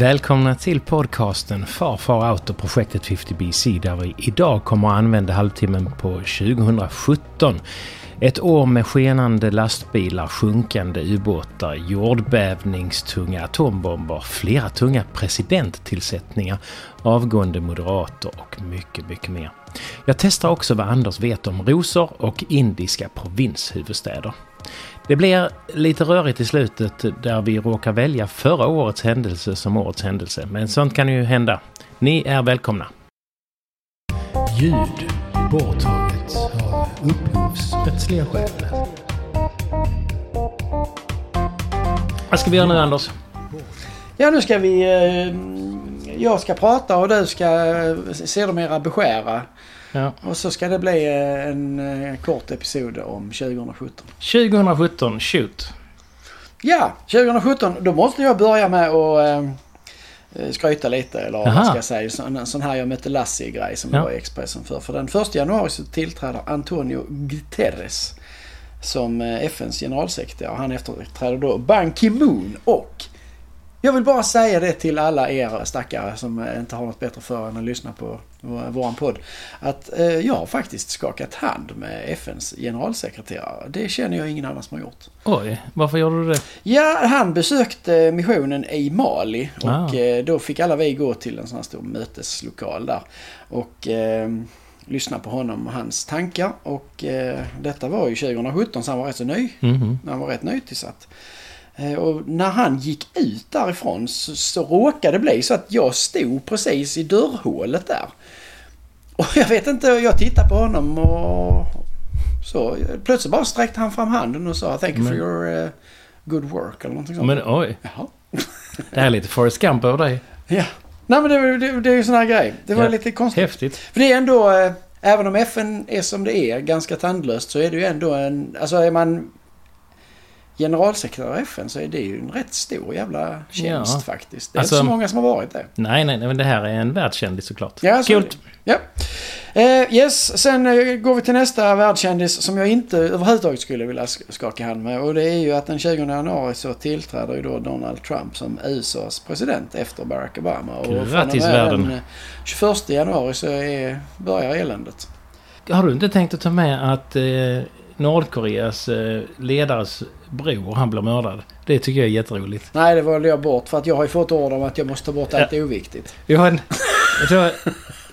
Välkomna till podcasten Far Far Out och projektet 50BC där vi idag kommer att använda halvtimmen på 2017. Ett år med skenande lastbilar, sjunkande ubåtar, jordbävningstunga atombomber, flera tunga presidenttillsättningar, avgående moderater och mycket, mycket mer. Jag testar också vad Anders vet om rosor och indiska provinshuvudstäder. Det blir lite rörigt i slutet där vi råkar välja förra årets händelse som årets händelse. Men sånt kan ju hända. Ni är välkomna. Ljud borttaget av upphovsrättsliga skäl. Vad ska vi göra nu Anders? Ja, nu ska vi... Eh, jag ska prata och du ska eh, sedermera beskära. Ja. Och så ska det bli eh, en eh, kort episod om 2017. 2017, shoot. Ja, 2017. Då måste jag börja med att eh, skryta lite. Eller Aha. vad ska jag säga. Så- En sån här jag mötte Lassie-grej som Ja. jag var i Expressen för. För den 1 januari så tillträder Antonio Guterres som eh, FNs generalsekreterare. Han efterträder då Ban Ki-Moon och jag vill bara säga det till alla er stackare som eh, inte har något bättre för än att lyssna på våran podd. Att eh, jag har faktiskt skakat hand med FNs generalsekreterare. Det känner jag ingen annan som har gjort. Oj, varför gjorde du det? Ja, han besökte missionen i Mali och Ah. eh, då fick alla vi gå till en sån här stor möteslokal där. Och eh, lyssna på honom och hans tankar. Och eh, detta var ju 2017 så han var rätt så ny. Mhm. Han var rätt nytillsatt. Eh, Och när han gick ut därifrån så, så råkade det bli så att jag stod precis i dörrhålet där. Och jag vet inte, jag tittade på honom och så. Plötsligt bara sträckte han fram handen och sa thank you for your eh, good work eller någonting sånt. Men oj, Jaha. det här är lite Forrest Gump över dig. Ja. Nej men det, det, det är ju sån här grej. Det var Ja. lite konstigt. Häftigt. För det är ändå, eh, även om FN är som det är, ganska tandlöst, så är det ju ändå en... Alltså är man generalsekreterare i FN så är det ju en rätt stor jävla tjänst Ja. faktiskt. Det är Alltså- inte så många som har varit det. Nej, nej, men det här är en världskändis såklart. Ja, så är Coolt. Ja. Eh, yes, sen eh, går vi till nästa världskändis som jag inte överhuvudtaget skulle vilja sk- skaka hand med. Och det är ju att den 20 januari så tillträder ju då Donald Trump som USAs president efter Barack Obama. Och Grattis, världen. Den eh, 21 januari så är, börjar eländet. Har du inte tänkt att ta med att eh, Nordkoreas eh, ledares bror, han blir mördad? Det tycker jag är jätteroligt. Nej, det valde jag bort för att jag har ju fått order om att jag måste ta bort allt oviktigt. Vi har en... Jag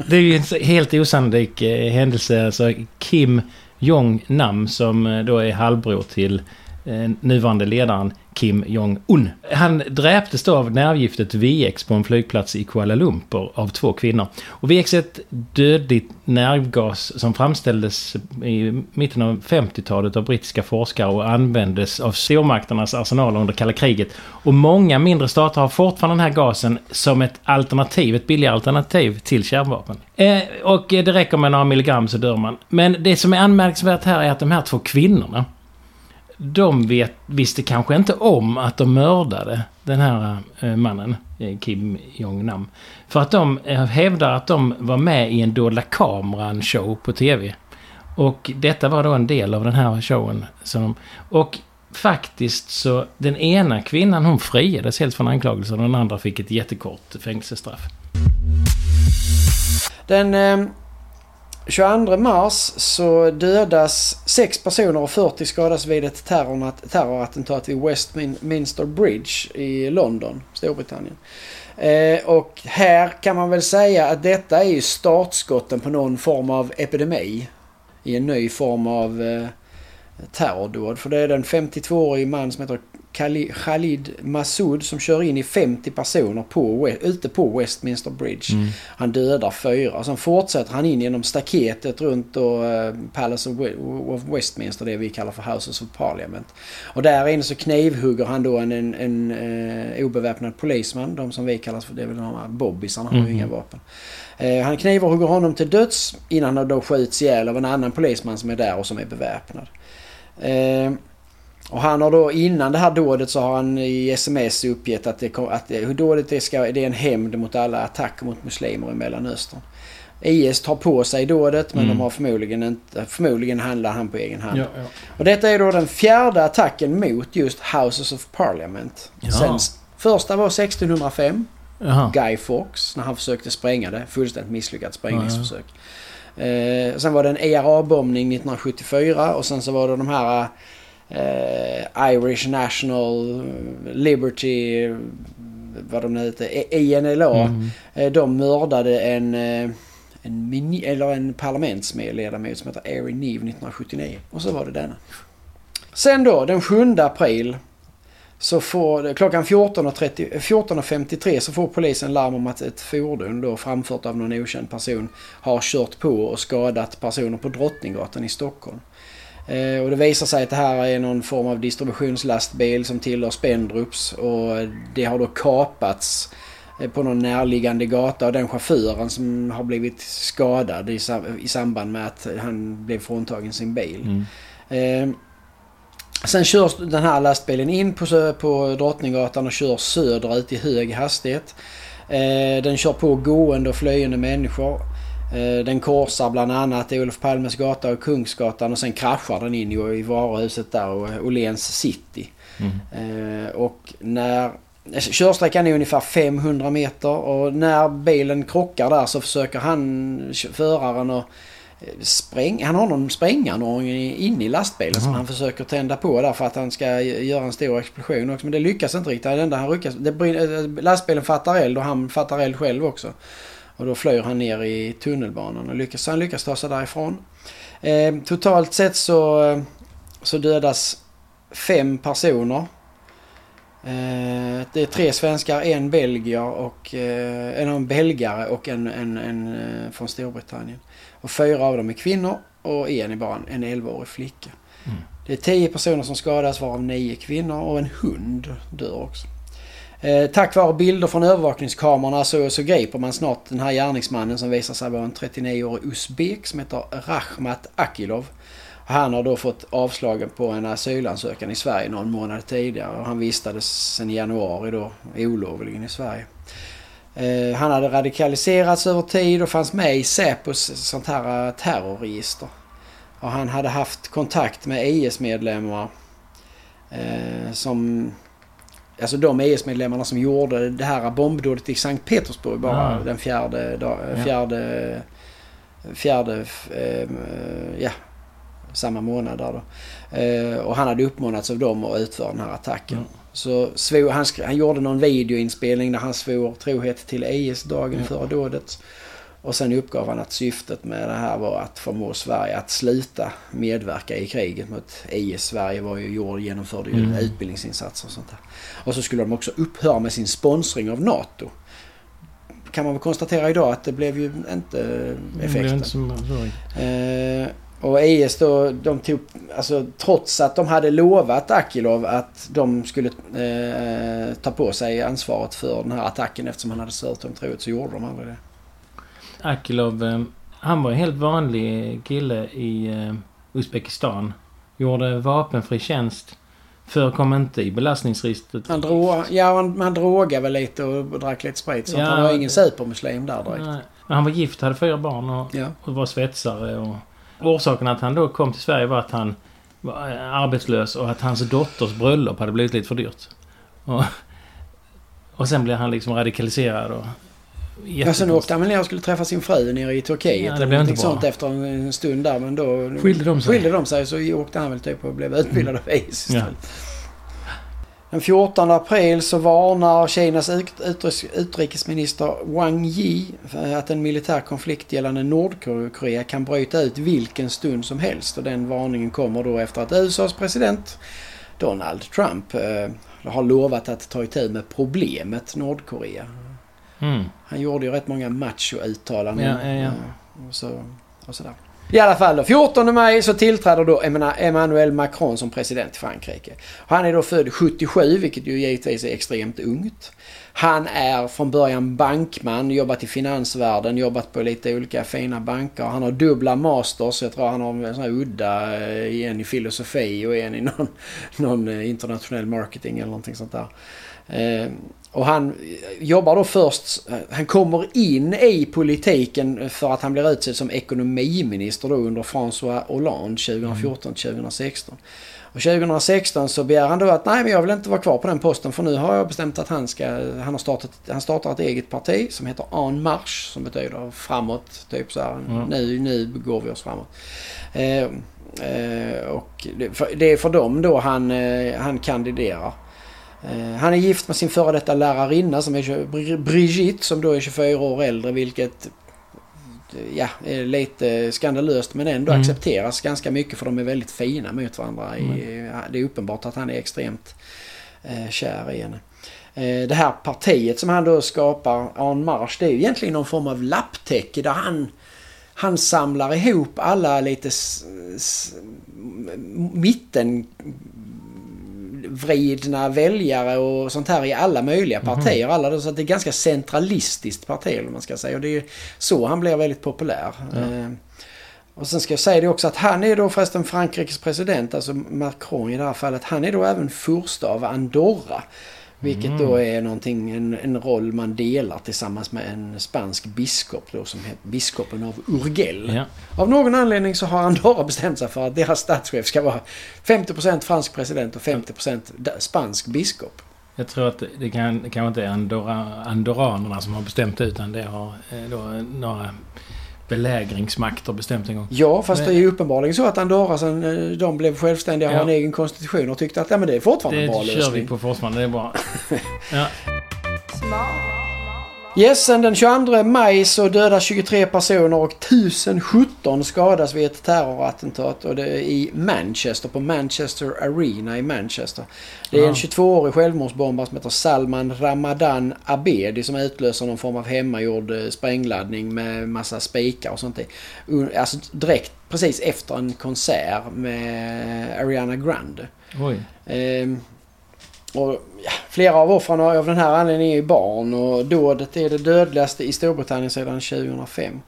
det är ju en helt osannolik eh, händelse. Alltså Kim Jong-Nam som eh, då är halvbror till Eh, nuvarande ledaren Kim Jong-Un. Han dräptes då av nervgiftet VX på en flygplats i Kuala Lumpur av två kvinnor. Och VX är ett dödligt nervgas som framställdes i mitten av 50-talet av brittiska forskare och användes av stormakternas arsenaler under kalla kriget. Och många mindre stater har fortfarande den här gasen som ett alternativ, ett billigare alternativ till kärnvapen. Eh, och det räcker med några milligram så dör man. Men det som är anmärkningsvärt här är att de här två kvinnorna de vet, visste kanske inte om att de mördade den här eh, mannen, eh, Kim Jong-Nam. För att de eh, hävdar att de var med i en dolda kameran-show på TV. Och detta var då en del av den här showen. Som och faktiskt så, den ena kvinnan hon friades helt från anklagelsen och den andra fick ett jättekort fängelsestraff. Den eh, 22 mars så dödas 6 personer och 40 skadas vid ett terrorattentat vid Westminster Bridge i London, Storbritannien. Eh, och här kan man väl säga att detta är ju startskotten på någon form av epidemi. I en ny form av eh, terrordåd. För det är den 52-årige man som heter Khalid Massoud som kör in i 50 personer på, ute på Westminster Bridge. Mm. Han dödar fyra. Sen fortsätter han in genom staketet runt då, eh, Palace of We- of Westminster, det vi kallar för Houses of Parliament. Och där inne så knivhugger han då en, en, en eh, obeväpnad polisman. De som vi kallar för, det är väl de här bobbisarna, har ju inga vapen. Eh, han knivhugger honom till döds innan han då skjuts ihjäl av en annan polisman som är där och som är beväpnad. Och han har då innan det här dådet så har han i sms uppgett att, det, att det, hur dådet det ska, det är en hämnd mot alla attacker mot muslimer i Mellanöstern. IS tar på sig dådet men Mm. de har förmodligen inte, förmodligen handlar han på egen hand. Ja, ja. Och detta är då den fjärde attacken mot just Houses of Parliament. Ja. Sen, första var 1605 Jaha. Guy Fawkes när han försökte spränga det. Fullständigt misslyckat sprängningsförsök. Eh, sen var det en ERA-bombning 1974 och sen så var det de här eh, Irish National Liberty, vad de nu heter, INLA. Mm. Eh, de mördade en, eh, en, mini, eller en parlamentsledamot som heter Ari Neve 1979. Och så var det denna. Sen då, den 7 april så får, klockan 14.30 14.53 så får polisen larm om att ett fordon då framfört av någon okänd person har kört på och skadat personer på Drottninggatan i Stockholm. Eh, och det visar sig att det här är någon form av distributionslastbil som tillhör Spendrups och det har då kapats eh, på någon närliggande gata och den chauffören som har blivit skadad i, sam- i samband med att han blev fråntagen sin bil. Mm. Eh, sen körs den här lastbilen in på, Drottninggatan och kör söderut i hög hastighet. Den kör på gående och flyende människor. Eh, den korsar bland annat Olof Palmes gata och Kungsgatan och sen kraschar den in i, varuhuset där och Åhléns city. Mm. Eh, och när... Körsträckan är ungefär 500 meter och när bilen krockar där så försöker han, föraren, att eh, spränga... Han har någon spränganordning inne i lastbilen som Jaha. han försöker tända på där för att han ska göra en stor explosion också. Men det lyckas inte riktigt. Det enda han lyckas, det lastbilen fattar eld och han fattar eld själv också. Och då flyr han ner i tunnelbanan och lyckas, han lyckas ta sig därifrån. Eh, totalt sett så, så dödas fem personer. Eh, det är tre svenskar, en belgier och eh, en, en belgare och en, en, en eh, från Storbritannien. Och fyra av dem är kvinnor och en är bara en, en 11-årig flicka. Mm. Det är tio personer som skadas varav nio kvinnor och en hund dör också. Eh, tack vare bilder från övervakningskamerorna så, så griper man snart den här gärningsmannen som visar sig vara en 39-årig usbek som heter Rahmat Akilov. Han har då fått avslagen på en asylansökan i Sverige någon månad tidigare och han vistades sedan januari då olovligen i Sverige. Eh, han hade radikaliserats över tid och fanns med i Säpos sånt här eh, terrorregister. Och han hade haft kontakt med IS-medlemmar eh, som... Alltså de IS-medlemmarna som gjorde det här bombdådet i Sankt Petersburg bara Ah. den fjärde... dag- Ja. Fjärde... Fjärde... Eh, ja, samma månad där då. Eh, och han hade uppmanats av dem att utföra den här attacken. Ja. Så svor, han, han gjorde någon videoinspelning där han svor trohet till IS dagen Ja. före dådet. Och sen uppgav han att syftet med det här var att förmå Sverige att sluta medverka i kriget mot IS. Sverige var ju gjord, genomförde ju Mm. utbildningsinsatser och sånt där. Och så skulle de också upphöra med sin sponsring av NATO. Kan man väl konstatera idag att det blev ju inte blev effekten. Eh, och IS då, de tog, alltså trots att de hade lovat Akilov att de skulle eh, ta på sig ansvaret för den här attacken eftersom han hade svärt dem trohet så gjorde de aldrig det. Akilov, eh, han var en helt vanlig kille i eh, Uzbekistan. Gjorde vapenfri tjänst. Förekom inte i belastningsregistret. Han, drog, ja, han, han drogade väl lite och drack lite sprit så Ja, han var ingen supermuslim där direkt. Nej. Men han var gift, hade fyra barn och, Ja. och var svetsare. Och orsaken att han då kom till Sverige var att han var eh, arbetslös och att hans dotters bröllop hade blivit lite för dyrt. Och, och sen blev han liksom radikaliserad och... Ja, sen åkte han väl ner och skulle träffa sin fru nere i Turkiet. Ja, det blev inte bra. sånt efter en, stund där. Men då Skilde de sig? skilde de sig så åkte han väl typ och blev utbildad av IS Ja. istället. Den 14 april så varnar Kinas ut- utrikes- utrikesminister Wang Yi för att en militär konflikt gällande Nordkorea kan bryta ut vilken stund som helst. Och den varningen kommer då efter att USAs president Donald Trump eh, har lovat att ta itu med problemet Nordkorea. Mm. Han gjorde ju rätt många macho-uttalanden. Ja, ja, ja. eh, Och, så, och sådär. I alla fall då, 14 maj så tillträder då Emma- Emmanuel Macron som president i Frankrike. Han är då född 77, vilket ju givetvis är extremt ungt. Han är från början bankman, jobbat i finansvärlden, jobbat på lite olika fina banker. Han har dubbla masters, jag tror han har en sån här udda, eh, en i filosofi och en i någon, någon eh, internationell marketing eller någonting sånt där. Och han jobbar då först, han kommer in i politiken för att han blir utsedd som ekonomiminister då under François Hollande 2014-2016. Och Och 2016 så begär han då att nej men jag vill inte vara kvar på den posten för nu har jag bestämt att han ska, han har startat, han startar ett eget parti som heter En Marche som betyder framåt. Typ så här, Mm. nu, nu går vi oss framåt. Eh, eh, och det, för, det är för dem då han, eh, han kandiderar. Eh, han är gift med sin före detta lärarinna som är Brigitte som då är 24 år äldre vilket ja, är lite skandalöst men ändå Mm. accepteras ganska mycket för de är väldigt fina mot varandra. Ja, det är uppenbart att han är extremt eh, kär i henne. Eh, det här partiet som han då skapar, En Marche, det är ju egentligen någon form av lapptäcke där han han samlar ihop alla lite s- s- mitten vridna väljare och sånt här i alla möjliga partier. Alla, så att det är ganska centralistiskt parti vad man ska säga. Och det är ju så han blir väldigt populär. Eh, och sen ska jag säga det också att han är då förresten Frankrikes president, alltså Macron i det här fallet. Han är då även furste av Andorra. Vilket då är någonting, en, en roll man delar tillsammans med en spansk biskop då som heter biskopen av Urgell. Ja. Av någon anledning så har Andorra bestämt sig för att deras statschef ska vara 50% fransk president och 50% da- spansk biskop. Jag tror att det kan, kanske inte är Andorra, andorranerna som har bestämt det utan det har eh, då några belägringsmakter bestämt en gång. Ja, fast Men- det är ju uppenbarligen så att Andorra sen eh, de blev självständiga har Ja. en egen konstitution och tyckte att ja, men det är fortfarande en bra Det kör lösning. vi på fortfarande, det är bra. Ja. Yes, sen den 22 maj så dödas 23 personer och 1017 skadas vid ett terrorattentat och det är i Manchester, på Manchester Arena i Manchester. Det är en Ja. 22-årig självmordsbombare som heter Salman Ramadan Abedi som utlöser någon form av hemmagjord eh, sprängladdning med massa spikar och sånt. i. Alltså direkt precis efter en konsert med Ariana Grande. Oj. Ehm, och, ja, flera av offren av den här anledningen är barn och dådet är det dödligaste i Storbritannien sedan 2005.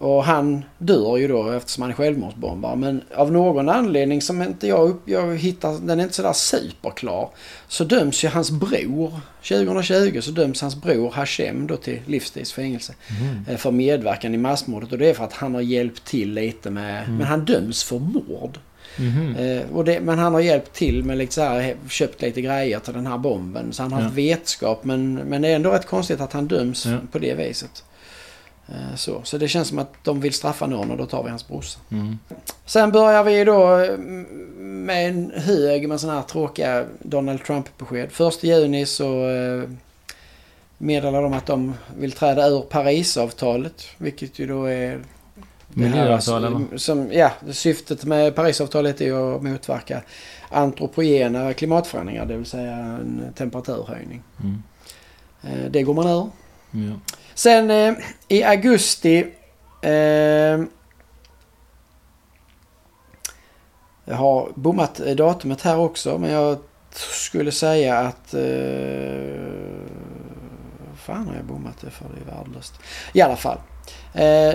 Och han dör ju då eftersom han är självmordsbombare. Men av någon anledning som inte jag, upp, jag hittar, den är inte sådär superklar. Så döms ju hans bror, 2020 så döms hans bror Hashem då till livstidsfängelse. Mm. eh, För medverkan i massmordet och det är för att han har hjälpt till lite med, Mm. men han döms för mord. Mhm. Eh, och det, men han har hjälpt till med lite så här, köpt lite grejer till den här bomben. Så han har Ja. haft vetskap men, men det är ändå rätt konstigt att han döms Ja. på det viset. Eh, så. så det känns som att de vill straffa någon och då tar vi hans brorsa. Mm. Sen börjar vi då eh, med en hög med sådana här tråkiga Donald Trump-besked. Först i juni så eh, meddelar de att de vill träda ur Parisavtalet. Vilket ju då är... det här som, Ja, syftet med Parisavtalet är att motverka antropogena klimatförändringar. Det vill säga en temperaturhöjning. Mm. Eh, det går man ur. Ja. Sen eh, i augusti... Eh, jag har bommat datumet här också men jag skulle säga att... Eh, fan har jag bommat det för? Det är värdelöst. I alla fall. Eh,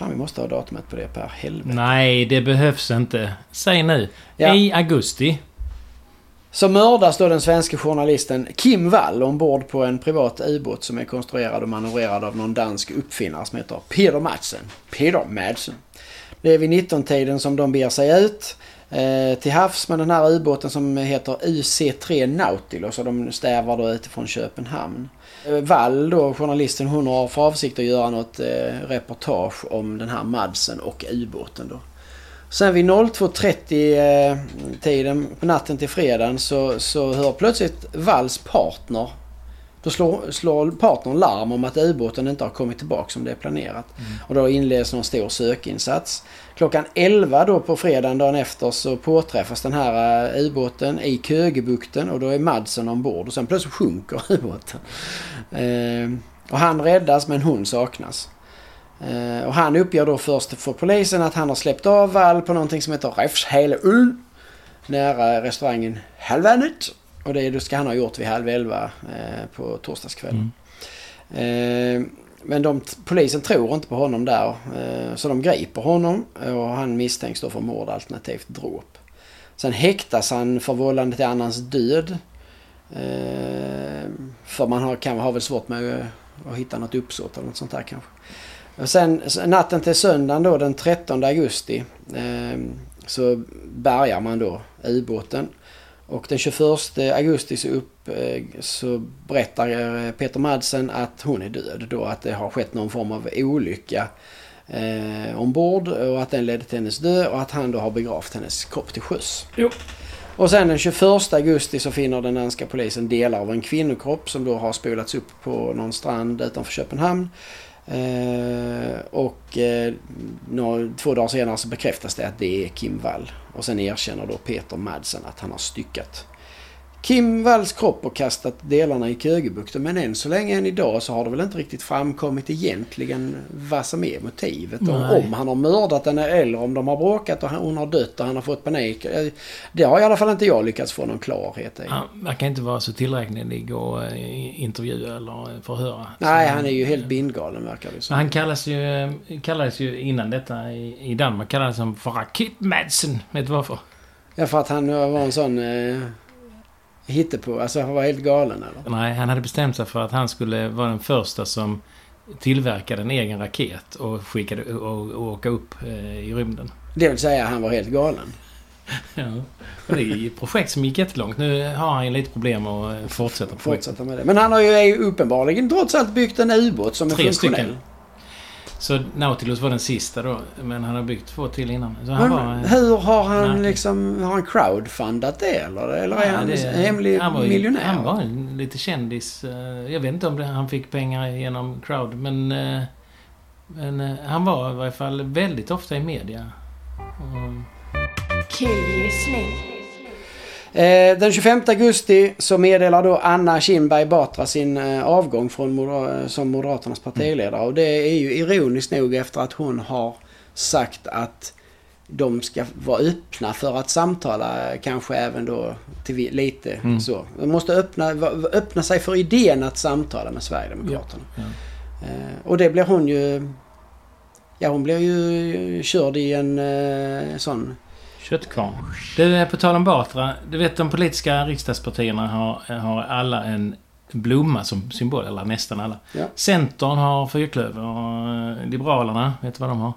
fan vi måste ha datumet på det Per. Helvete. Nej, det behövs inte. Säg nu. Ja. I augusti. Så mördas då den svenska journalisten Kim Wall ombord på en privat ubåt som är konstruerad och manövrerad av någon dansk uppfinnare som heter Peter Madsen. Peter Madsen. Det är vid 19-tiden som de beger sig ut eh, till havs med den här ubåten som heter UC3 Nautilus och de stävar då utifrån Köpenhamn. Eh, Wall då, journalisten, hon har för avsikt att göra något eh, reportage om den här Madsen och ubåten då. Sen vid 02.30 eh, tiden på natten till fredagen så, så hör plötsligt Walls partner då slår, slår partnern larm om att ubåten inte har kommit tillbaka som det är planerat. Och då inleds någon stor sökinsats. Klockan 11 då på fredagen dagen efter så påträffas den här eh, ubåten i Kögebukten och då är Madsen ombord och sen plötsligt sjunker ubåten. Eh, och han räddas men hon saknas. Eh, och han uppger då först för polisen att han har släppt av Wall på någonting som heter Räfshäluln. Nära restaurangen Halvanet. Och det ska han ha gjort vid halv elva eh, på torsdagskvällen. Eh, men de, polisen tror inte på honom där. Eh, så de griper honom och han misstänks då för mord alternativt dråp. Sen häktas han för vållande till annans död. För man har, kan ha väl svårt med att, hitta något uppsåt eller något sånt där kanske. Och sen natten till söndagen då den 13 augusti så bärgar man då ubåten. Och den 21 augusti så, upp, eh, så berättar eh, Peter Madsen att hon är död då. Att det har skett någon form av olycka eh, ombord och att den ledde till hennes död och att han då har begravt hennes kropp till sjöss. Jo. Och sen den 21 augusti så finner den danska polisen delar av en kvinnokropp som då har spolats upp på någon strand utanför Köpenhamn. Eh, och eh, några, två dagar senare så bekräftas det att det är Kim Wall. Och sen erkänner då Peter Madsen att han har styckat Kim Walls kropp och kastat delarna i Kögebukten. Men än så länge än idag så har det väl inte riktigt framkommit egentligen vad som är motivet. Om, om han har mördat henne eller om de har bråkat och han- hon har dött och han har fått panik. Eh, Det har i alla fall inte jag lyckats få någon klarhet i. Han verkar inte vara så tillräknelig att eh, intervjua eller förhöra. Nej, Så- han är ju helt bindgalen verkar det som. han kallas ju, kallades ju innan detta i, i Danmark kallades han för Rakit Madsen. Vet du varför? Ja, för att han var en sån eh, hittepå. Alltså han var helt galen eller? Nej, han hade bestämt sig för att han skulle vara den första som tillverkade en egen raket och skickade och, och åka upp eh, i rymden. Det vill säga han var helt galen. Ja. Och det är ett projekt som gick jättelångt. Nu har han ju lite problem att fortsätta projektet. Fortsätta med det. Men han har ju uppenbarligen trots allt byggt en ubåt som är Tre funktionell. stycken. Så Nautilus var den sista då. Men han har byggt två till innan. Så han Men var... hur har han märklig. liksom... Har han crowdfundat det eller? Eller är Ja, han det- en hemlig han var miljonär? Han var en lite kändis. eh, Jag vet inte om det, han fick pengar genom crowd, men... eh, Men eh, han var i varje fall väldigt ofta i media. Killgissning. Eh, den 25 augusti så meddelar då Anna Kinberg Batra sin eh, avgång från Moder- som Moderaternas partiledare. Och det är ju ironiskt nog efter att hon har sagt att de ska vara öppna för att samtala eh, kanske även då till lite Mm. så. De måste öppna, öppna sig för idén att samtala med Sverigedemokraterna. Ja. Eh, och det blir hon ju... Ja hon blir ju körd i en sån... Köttkvarn. Du, på tal om Batra. Du vet de politiska riksdagspartierna har, har alla en blomma som symbol. Eller nästan alla. Ja. Centern har fyrklöver. och, eh, Liberalerna, vet du vad de har?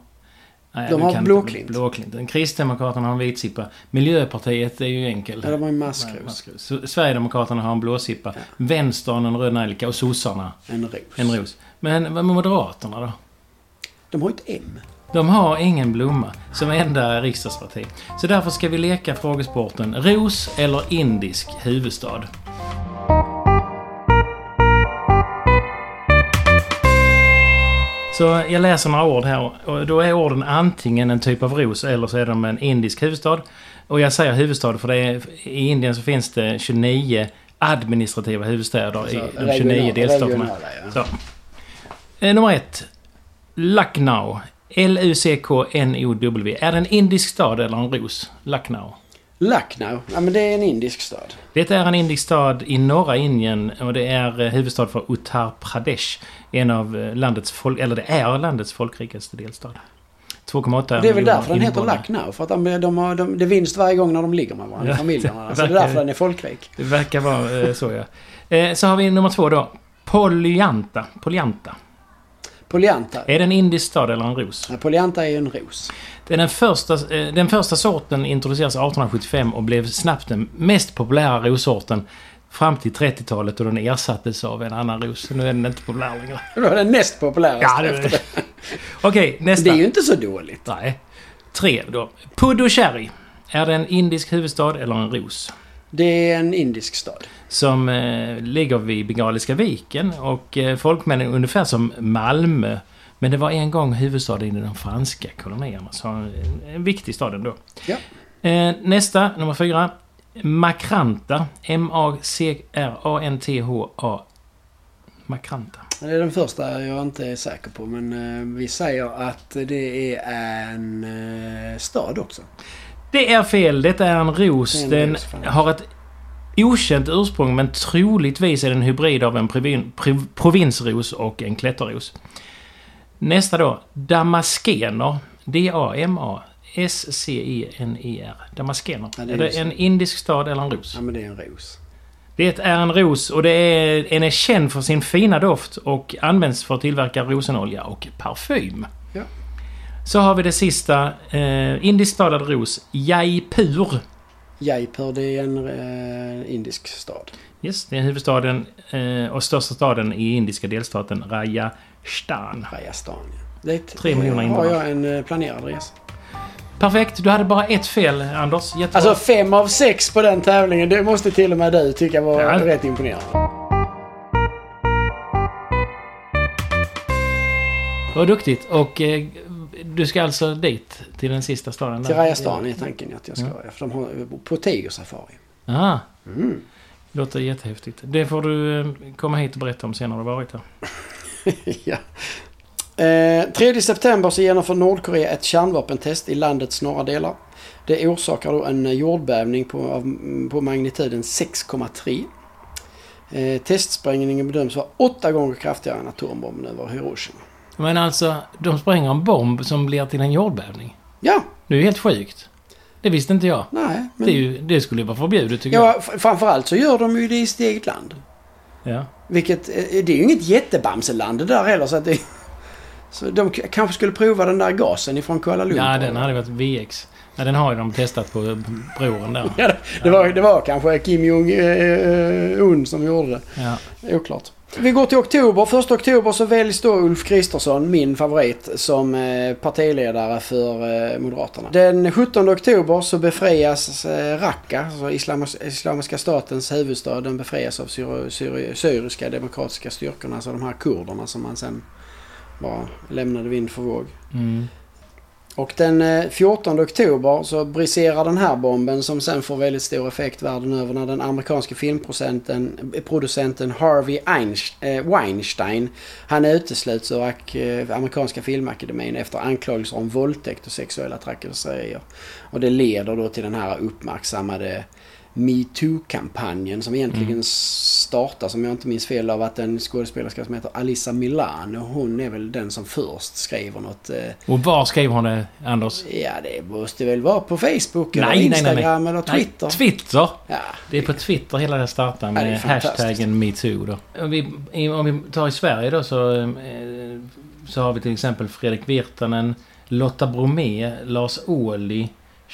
Nej, De har blåklint. blåklint. Kristdemokraterna har en vitsippa. Miljöpartiet är ju enkel. Ja, de har maskrus. Så Sverigedemokraterna har en blåsippa. Ja. Vänstern en röd nelika och sossarna En ros. en ros. Men vad med Moderaterna då? De har ju ett M. De har ingen blomma som enda riksdagsparti. Så därför ska vi leka frågesporten ros eller indisk huvudstad. Så jag läser några ord här och då är orden antingen en typ av ros eller så är de en indisk huvudstad. Och jag säger huvudstad för det är, i Indien så finns det 29 administrativa huvudstäder i Alltså, de 29 regional- delstaterna. regionala, ja. Så. Eh, nummer ett. Lucknow. L-U-C-K-N-O-W. Är det en indisk stad eller en ros? Lucknow. Lucknow. Ja, men det är en indisk stad. Det är en indisk stad i norra Indien och det är eh, huvudstad för Uttar Pradesh. En av eh, landets folk... Eller det är landets folkrikaste delstad. 2,8 Det är väl därför den heter. Lucknow. För att de, de har, de, det är vinst varje gång när de ligger med varandra, Ja, familjerna. Så det är därför den är folkrik. Det verkar vara eh, så ja. Så har vi nummer två då. Polyanta. Polyanta. Polyanta. Är det en indisk stad eller en ros? Ja, Polyanta är ju en ros. Den, första, eh, den första sorten introducerades 1875 och blev snabbt den mest populära rossorten fram till 30-talet och den ersattes av en annan ros. Nu är den inte populär längre. Det var den näst populäraste Ja, det efter det. Okej, nästa. Det är ju inte så dåligt. Nej. Tre då. Puducherry. Är det en indisk huvudstad eller en ros? Det är en indisk stad. Som eh, ligger vid Bengaliska viken och eh, folkmängden är ungefär som Malmö. Men det var en gång huvudstaden i de franska kolonierna. Så en, en viktig stad ändå. Ja. Eh, nästa, nummer fyra. Makranta. M-A-C-R-A-N-T-H-A. Makranta. Det är den första jag inte är säker på. Men eh, vi säger att det är en eh, stad också. Det är fel. Detta är en ros. Det är en Den ros, fan. har ett okänt ursprung men troligtvis är den en hybrid av en provin, prov, provinsros och en klätterros. Nästa då. Damaskener. D-A-M-A-S-C-E-N-E-R. Damaskener. Ja, det är är det en indisk stad eller en ros? Ja, men det är en ros. Det är en ros och det är, den är känd för sin fina doft och används för att tillverka rosenolja och parfym. Så har vi det sista. Eh, indiskt talad ros. Jaipur. Jaipur, det är en eh, indisk stad. Yes, det är huvudstaden eh, och största staden i indiska delstaten Rajasthan. Rajasthan. ja. Det är Tre miljoner har invånare. jag en eh, planerad resa. Perfekt, du hade bara ett fel Anders. Jättebra. Alltså fem av sex på den tävlingen, det måste till och med du tycka var Ja. rätt imponerande. Vad duktigt. Och eh, du ska alltså dit till den sista staden? Till där? Rajasthan är tanken att jag ska. För de har på tigersafari. Ah, Mm. låter jättehäftigt. Det får du eh, komma hit och berätta om sen när du varit här. ja. Eh, 3 september så genomför Nordkorea ett kärnvapentest i landets norra delar. Det orsakar då en jordbävning på, av, på magnituden 6,3. Eh, testsprängningen bedöms vara åtta gånger kraftigare än atombomben över Hiroshima. Men alltså, de spränger en bomb som blir till en jordbävning. Ja, Det är ju helt sjukt. Det visste inte jag. nej. Men, Det, ju, det skulle ju vara förbjudet tycker ja, f- framförallt så gör de ju det i sitt eget land. jag. Ja. Vilket, eh, det är ju inget jättebamseland det där heller så att det... Så de kanske skulle prova den där gasen ifrån Kuala Lumpur. ja, den hade varit VX. Ja, den har ju de testat på bron där. Ja, det, det, var, det var kanske Kim Jong-Un som gjorde det. Ja. Oklart. Vi går till oktober. Första oktober så väljs då Ulf Kristersson, min favorit, som eh, partiledare för eh, Moderaterna. Den 17 oktober så befrias eh, Raqqa, alltså Islamiska, Islamiska statens huvudstad, den befrias av syri, syri, syriska demokratiska styrkorna, alltså de här kurderna som man sen bara lämnade vind för våg. Mm. Och den eh, 14 oktober så briserar den här bomben som sen får väldigt stor effekt världen över när den amerikanske filmproducenten eh, Harvey eh, Weinstein han utesluts ur amerikanska filmakademin efter anklagelser om våldtäkt och sexuella trakasserier. Och det leder då till den här uppmärksammade metoo-kampanjen som egentligen Mm. startar, som jag inte minns fel, av att en skådespelerska som heter Alissa Milano, hon är väl den som först skriver något eh, Och var skriver hon det, Anders? Ja, det måste väl vara på Facebook eller Nej, nej, nej, Instagram eller Twitter. Nej, Twitter! Ja, Det är på Twitter hela det startar Ja, det med hashtaggen metoo då. Om vi, om vi tar i Sverige då så, eh, så har vi till exempel Fredrik Virtanen, Lotta Bromé, Lars Ohly,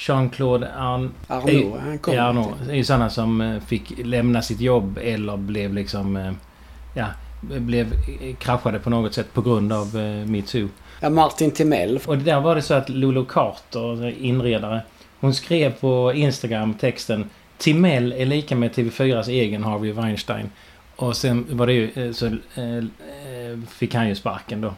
Jean-Claude Arn... Arnaud, han kom. Ja, Arnaud. Det är ju sådana som eh, fick lämna sitt jobb eller blev liksom... eh, Ja, blev eh, kraschade på något sätt på grund av metoo. Ja, Martin Timell. Och där var det så att Lolo Carter, inredare, hon skrev på Instagram texten Timell är lika med TV4s egen Harvey Weinstein. Och sen var det ju, så fick han ju sparken då.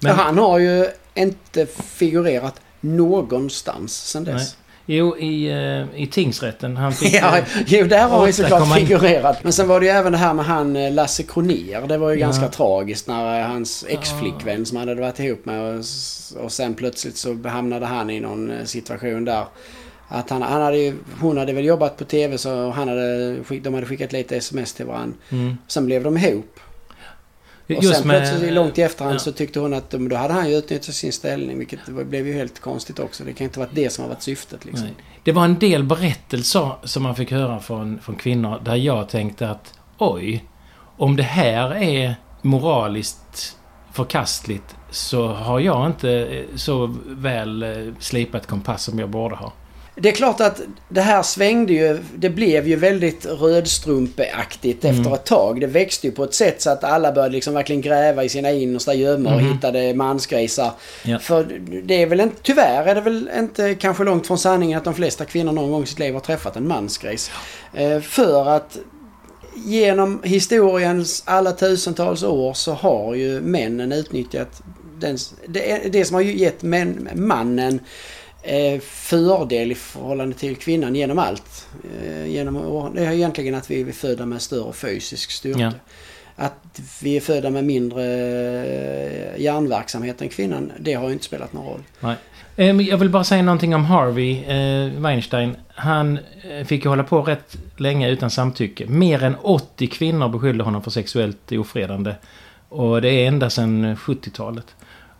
Men, Ja, han har ju inte figurerat någonstans sen dess. jo, i, eh, i tingsrätten. Han fick... Ja, eh, jo, där har han såklart figurerat. Men sen var det ju även det här med han eh, Lasse Kronér. Det var ju Ja. ganska tragiskt när hans ex-flickvän som han hade varit ihop med och, och sen plötsligt så hamnade han i någon situation där att han, han hade ju, hon hade väl jobbat på TV så han hade, de hade skickat lite sms till varandra. mm. Sen blev de ihop. Och Just sen med- plötsligt långt i efterhand ja. så tyckte hon att då hade han ju utnyttjat sin ställning vilket blev ju helt konstigt också. Det kan inte vara det som har varit syftet liksom. Nej. Det var en del berättelser som man fick höra från, från kvinnor där jag tänkte att oj, om det här är moraliskt förkastligt så har jag inte eh, så väl eh, slipat kompass som jag borde ha. Det är klart att det här svängde ju. Det blev ju väldigt rödstrumpeaktigt Mm. efter ett tag. Det växte ju på ett sätt så att alla började liksom verkligen gräva i sina innersta gömmor och Mhm. hittade mansgrisar. Ja. För det är väl inte, tyvärr är det väl inte kanske långt från sanningen att de flesta kvinnor någon gång i sitt liv har träffat en mansgris. Eh, för att genom historiens alla tusentals år så har ju männen utnyttjat den, det, det som har gett män, mannen fördel i förhållande till kvinnan genom allt. Eh, genom, det är egentligen att vi är födda med större fysisk styrka. Ja. Att vi är födda med mindre eh, hjärnverksamhet än kvinnan, det har ju inte spelat någon roll. Eh, men Jag vill bara säga någonting om Harvey eh, Weinstein. Han eh, fick ju hålla på rätt länge utan samtycke. Mer än 80 kvinnor beskyllde honom för sexuellt ofredande. Och det är ända sedan 70-talet.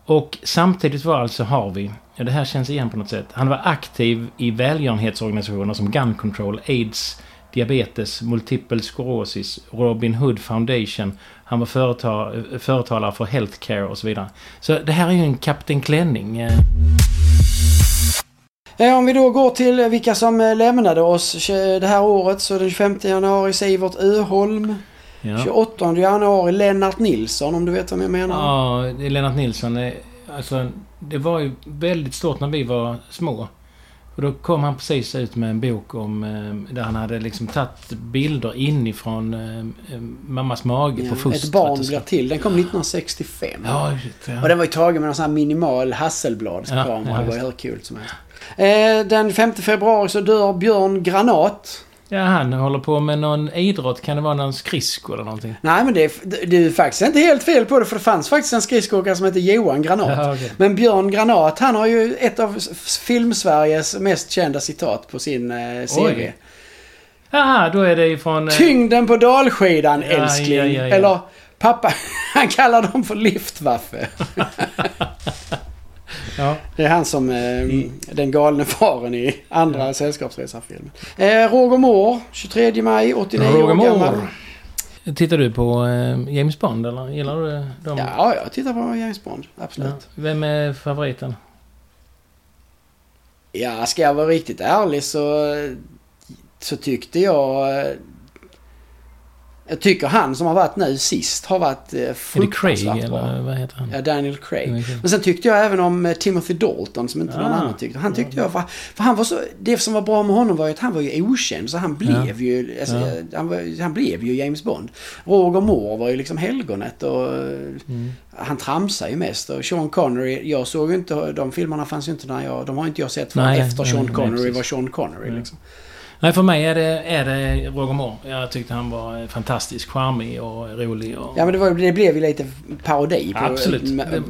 Och samtidigt var alltså Harvey, ja, det här känns igen på något sätt, han var aktiv i välgörenhetsorganisationer som Gun Control, AIDS, diabetes, multipel sclerosis, Robin Hood Foundation. Han var företa företalare för healthcare och så vidare. Så det här är ju en Kapten Klänning. Eh. Om vi då går till vilka som eh, lämnade oss det här året så den 25 januari Sivert Öholm. Ja. 28 januari Lennart Nilsson om du vet vad jag menar. Ja, Lennart Nilsson. Alltså, det var ju väldigt stort när vi var små. Och då kom han precis ut med en bok om eh, där han hade liksom tagit bilder inifrån eh, eh, mammas mage Ja, på fostret. Ett barn blir till. Den kom 1965. Ja, ja. Och den var ju tagen med någon sån här minimal Hasselbladskamera. Ja, ja, det var hur kul som helst. Eh, den 5 februari så dör Björn Granat. Ja, han håller på med någon idrott. Kan det vara någon skridsko eller någonting? Nej men det är, det är faktiskt inte helt fel på det för det fanns faktiskt en skridskoåkare som hette Johan Granat. Ja, okej. Men Björn Granat han har ju ett av filmsveriges mest kända citat på sin eh, serie. Aha, då är det ifrån... eh, Tyngden på dalskidan Ja, älskling. ja, ja. Eller pappa, han kallar dem för liftwaffe. Ja. Det är han som eh, den galne faren i andra sällskapsresarfilmen. Eh, Roger Moore, 23 maj, 89 Roger år gammal. Tittar du på eh, James Bond eller gillar du dem? Ja, jag tittar på James Bond. Absolut. Ja. Vem är favoriten? Ja, ska jag vara riktigt ärlig så, så tyckte jag... Jag tycker han som har varit nu sist har varit eh, Är det Craig fruktansvärt bra. eller vad heter han? Ja, Daniel Craig. Men sen tyckte jag även om eh, Timothy Dalton som inte någon Ah. annan tyckte. Han tyckte jag, för, för han var så, det som var bra med honom var ju att han var ju okänd så han blev Ja. ju, alltså, Ja. eh, han, var, han blev ju James Bond. Roger Moore var ju liksom helgonet och eh, Mm. han tramsade ju mest. Och Sean Connery, jag såg ju inte, de filmerna fanns ju inte när jag, de har inte jag sett förrän Nej, efter nej, Sean nej, Connery precis. var Sean Connery Nej. liksom. Nej, för mig är det, är det Roger Moore. Jag tyckte han var fantastiskt charmig och rolig. Och... Ja men det, var, det blev ju lite parodi på... Absolut.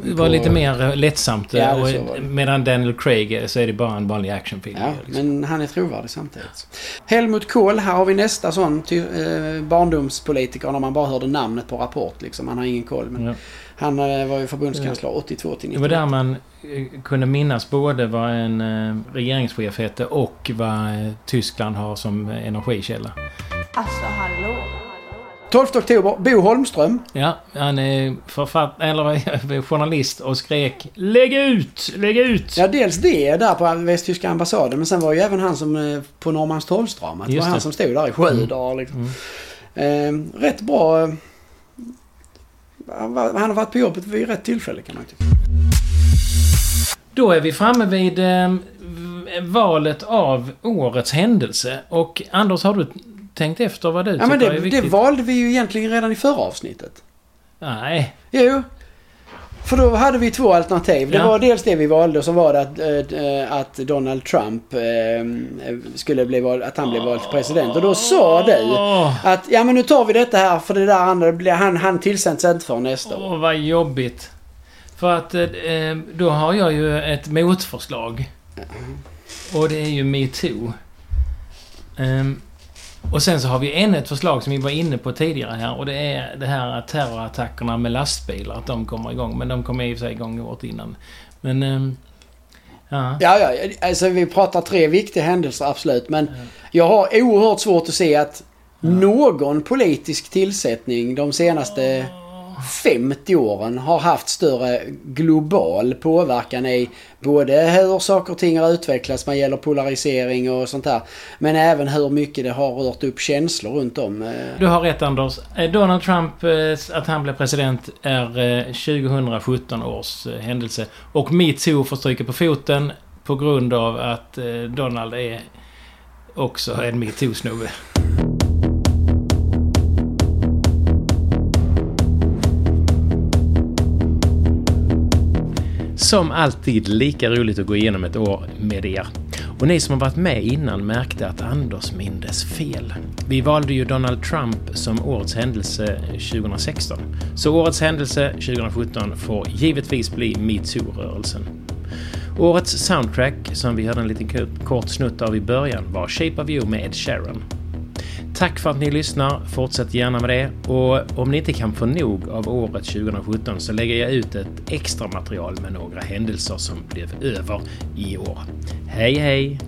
Det var på- lite mer lättsamt. Ja, och, medan Daniel Craig så är det bara en vanlig actionfilm. Ja, liksom. men han är trovärdig samtidigt. Helmut Kohl, här har vi nästa sån ty, eh, barndomspolitiker när man bara hörde namnet på Rapport liksom. Han har ingen koll. Men Ja. Han eh, var ju förbundskansler 82 till Det var 90. där man eh, kunde minnas både vad en eh, regeringschef hette och vad Tyskland har som energikälla. Alltså hallå? 12 oktober, Bo Holmström. Ja, han är författ eller journalist och skrek Lägg ut! Lägg ut! Ja, dels det där på västtyska ambassaden. Men sen var ju även han som på Norrmalmstorgsdramat. Det var Just han det. som stod där i sju Mm. dagar liksom. Eh, rätt bra. Han var- han har varit på jobbet vid rätt tillfälle kan man tycka. Då är vi framme vid eh, valet av årets händelse. Och Anders, har du tänkt efter vad du Ja tycker men det, är det viktigt? valde vi ju egentligen redan i förra avsnittet. Nej. Jo. För då hade vi två alternativ. Det Ja. var dels det vi valde och så var att, eh, att Donald Trump eh, skulle bli vald, att han blev vald till president. Och då sa du att ja men nu tar vi detta här för det där andra, blir- han, han tillsätts inte för nästa år. åh, vad jobbigt. För att eh, då har jag ju ett motförslag. Och det är ju metoo. Ehm, och sen så har vi ännu ett förslag som vi var inne på tidigare här och det är det här att terrorattackerna med lastbilar, att de kommer igång. Men de kom i och för sig igång året innan. Men... ehm, ja. Ja, ja, alltså vi pratar tre viktiga händelser absolut. Men jag har oerhört svårt att se att någon politisk tillsättning de senaste 50 åren har haft större global påverkan i både hur saker och ting har utvecklats vad gäller polarisering och sånt där. Men även hur mycket det har rört upp känslor runt om. Eh. Du har rätt Anders. Eh, Donald Trump, eh, att han blev president, är 2017 års händelse. Och metoo får stryka på foten på grund av att Donald är också en metoo-snubbe. Som alltid lika roligt att gå igenom ett år med er. Och ni som har varit med innan märkte att Anders mindes fel. Vi valde ju Donald Trump som årets händelse 2016. Så årets händelse 2017 får givetvis bli metoo-rörelsen. Årets soundtrack, som vi hörde en liten kort- snutt av i början, var Shape of You med Ed Sheeran. Tack för att ni lyssnar. Fortsätt gärna med det. Och om ni inte kan få nog av året 2017 så lägger jag ut ett extra material med några händelser som blev över i år. Hej hej!